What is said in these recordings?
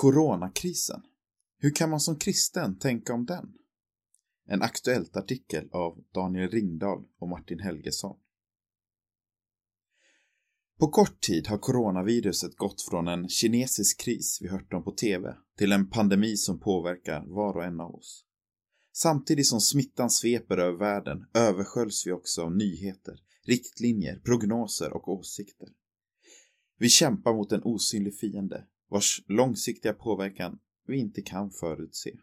Coronakrisen. Hur kan man som kristen tänka om den? En aktuellt artikel av Daniel Ringdahl och Martin Helgesson. På kort tid har coronaviruset gått från en kinesisk kris vi hört om på TV till en pandemi som påverkar var och en av oss. Samtidigt som smittan sveper över världen översköljs vi också av nyheter, riktlinjer, prognoser och åsikter. Vi kämpar mot en osynlig fiende vars långsiktiga påverkan vi inte kan förutse.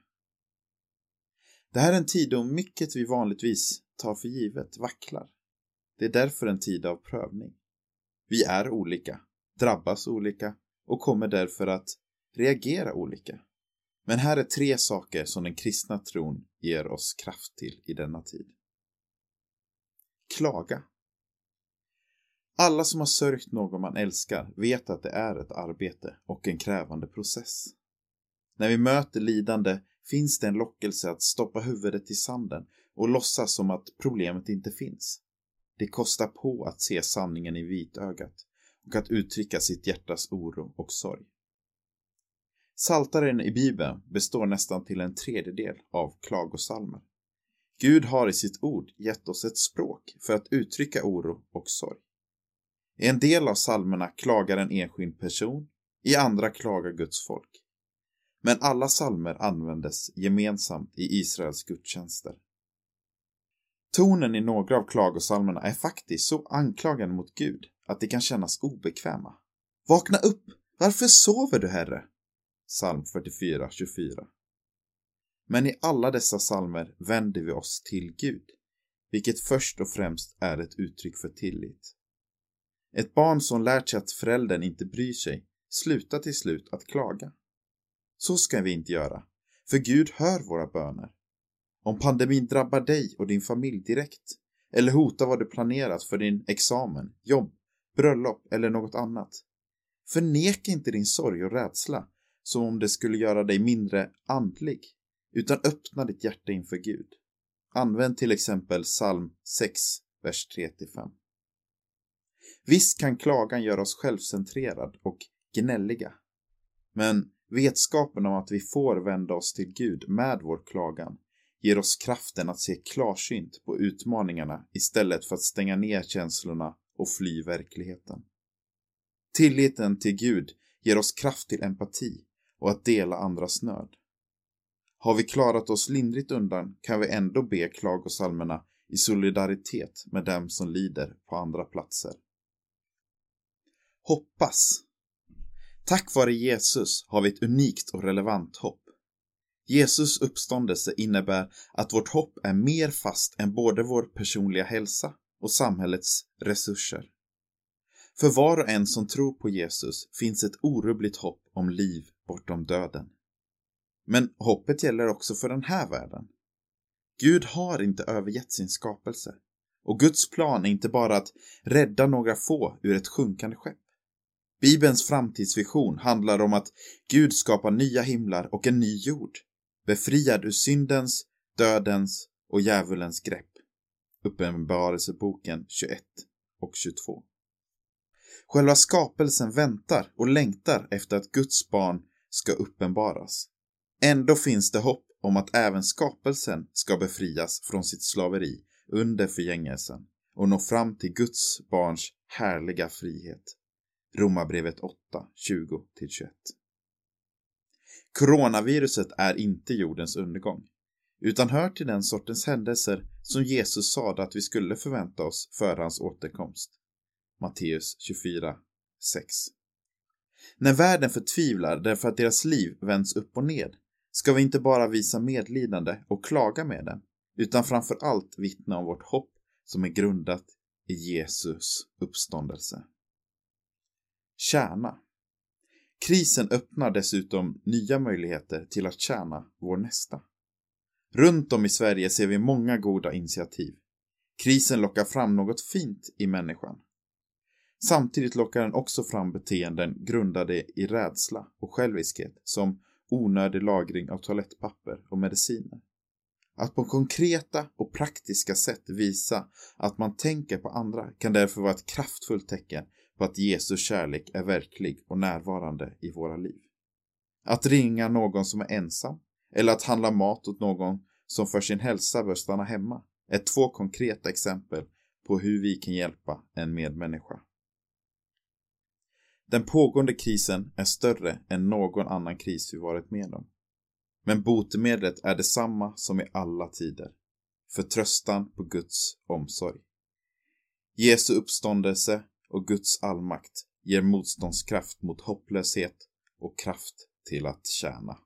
Det här är en tid då mycket vi vanligtvis tar för givet vacklar. Det är därför en tid av prövning. Vi är olika, drabbas olika och kommer därför att reagera olika. Men här är tre saker som den kristna tron ger oss kraft till i denna tid. Klaga. Alla som har sörjt någon man älskar vet att det är ett arbete och en krävande process. När vi möter lidande finns det en lockelse att stoppa huvudet i sanden och låtsas som att problemet inte finns. Det kostar på att se sanningen i vitögat och att uttrycka sitt hjärtas oro och sorg. Saltaren i Bibeln består nästan till en tredjedel av klagosalmer. Gud har i sitt ord gett oss ett språk för att uttrycka oro och sorg. I en del av salmerna klagar en enskild person, i andra klagar Guds folk. Men alla salmer användes gemensamt i Israels gudstjänster. Tonen i några av klagosalmerna är faktiskt så anklagande mot Gud att de kan kännas obekväma. Vakna upp! Varför sover du, Herre? Psalm 44, 24. Men i alla dessa salmer vänder vi oss till Gud, vilket först och främst är ett uttryck för tillit. Ett barn som lärt sig att föräldern inte bryr sig slutar till slut att klaga. Så ska vi inte göra, för Gud hör våra böner. Om pandemin drabbar dig och din familj direkt, eller hotar vad du planerat för din examen, jobb, bröllop eller något annat, förneka inte din sorg och rädsla som om det skulle göra dig mindre andlig, utan öppna ditt hjärta inför Gud. Använd till exempel psalm 6, vers 3-5. Visst kan klagan göra oss självcentrerad och gnälliga. Men vetskapen om att vi får vända oss till Gud med vår klagan ger oss kraften att se klarsynt på utmaningarna istället för att stänga ner känslorna och fly verkligheten. Tilliten till Gud ger oss kraft till empati och att dela andras nöd. Har vi klarat oss lindrigt undan kan vi ändå be klagosalmerna i solidaritet med dem som lider på andra platser. Hoppas. Tack vare Jesus har vi ett unikt och relevant hopp. Jesus uppståndelse innebär att vårt hopp är mer fast än både vår personliga hälsa och samhällets resurser. För var och en som tror på Jesus finns ett orubbligt hopp om liv bortom döden. Men hoppet gäller också för den här världen. Gud har inte övergett sin skapelse. Och Guds plan är inte bara att rädda några få ur ett sjunkande skepp. Bibelns framtidsvision handlar om att Gud skapar nya himlar och en ny jord, befriad ur syndens, dödens och djävulens grepp. Uppenbarelseboken 21 och 22. Själva skapelsen väntar och längtar efter att Guds barn ska uppenbaras. Ändå finns det hopp om att även skapelsen ska befrias från sitt slaveri under förgängelsen och nå fram till Guds barns härliga frihet. Romarbrevet 8, 20-21. Coronaviruset är inte jordens undergång, utan hör till den sortens händelser som Jesus sade att vi skulle förvänta oss före hans återkomst. Matteus 24, 6. När världen förtvivlar därför att deras liv vänds upp och ned ska vi inte bara visa medlidande och klaga med dem, utan framför allt vittna om vårt hopp som är grundat i Jesus uppståndelse. Tjäna. Krisen öppnar dessutom nya möjligheter till att tjäna vår nästa. Runt om i Sverige ser vi många goda initiativ. Krisen lockar fram något fint i människan. Samtidigt lockar den också fram beteenden grundade i rädsla och själviskhet som onödig lagring av toalettpapper och mediciner. Att på konkreta och praktiska sätt visa att man tänker på andra kan därför vara ett kraftfullt tecken på att Jesu kärlek är verklig och närvarande i våra liv. Att ringa någon som är ensam eller att handla mat åt någon som för sin hälsa bör stanna hemma är två konkreta exempel på hur vi kan hjälpa en medmänniska. Den pågående krisen är större än någon annan kris vi varit med om. Men botemedlet är detsamma som i alla tider. Förtröstan på Guds omsorg. Jesu uppståndelse och Guds allmakt ger motståndskraft mot hopplöshet och kraft till att tjäna.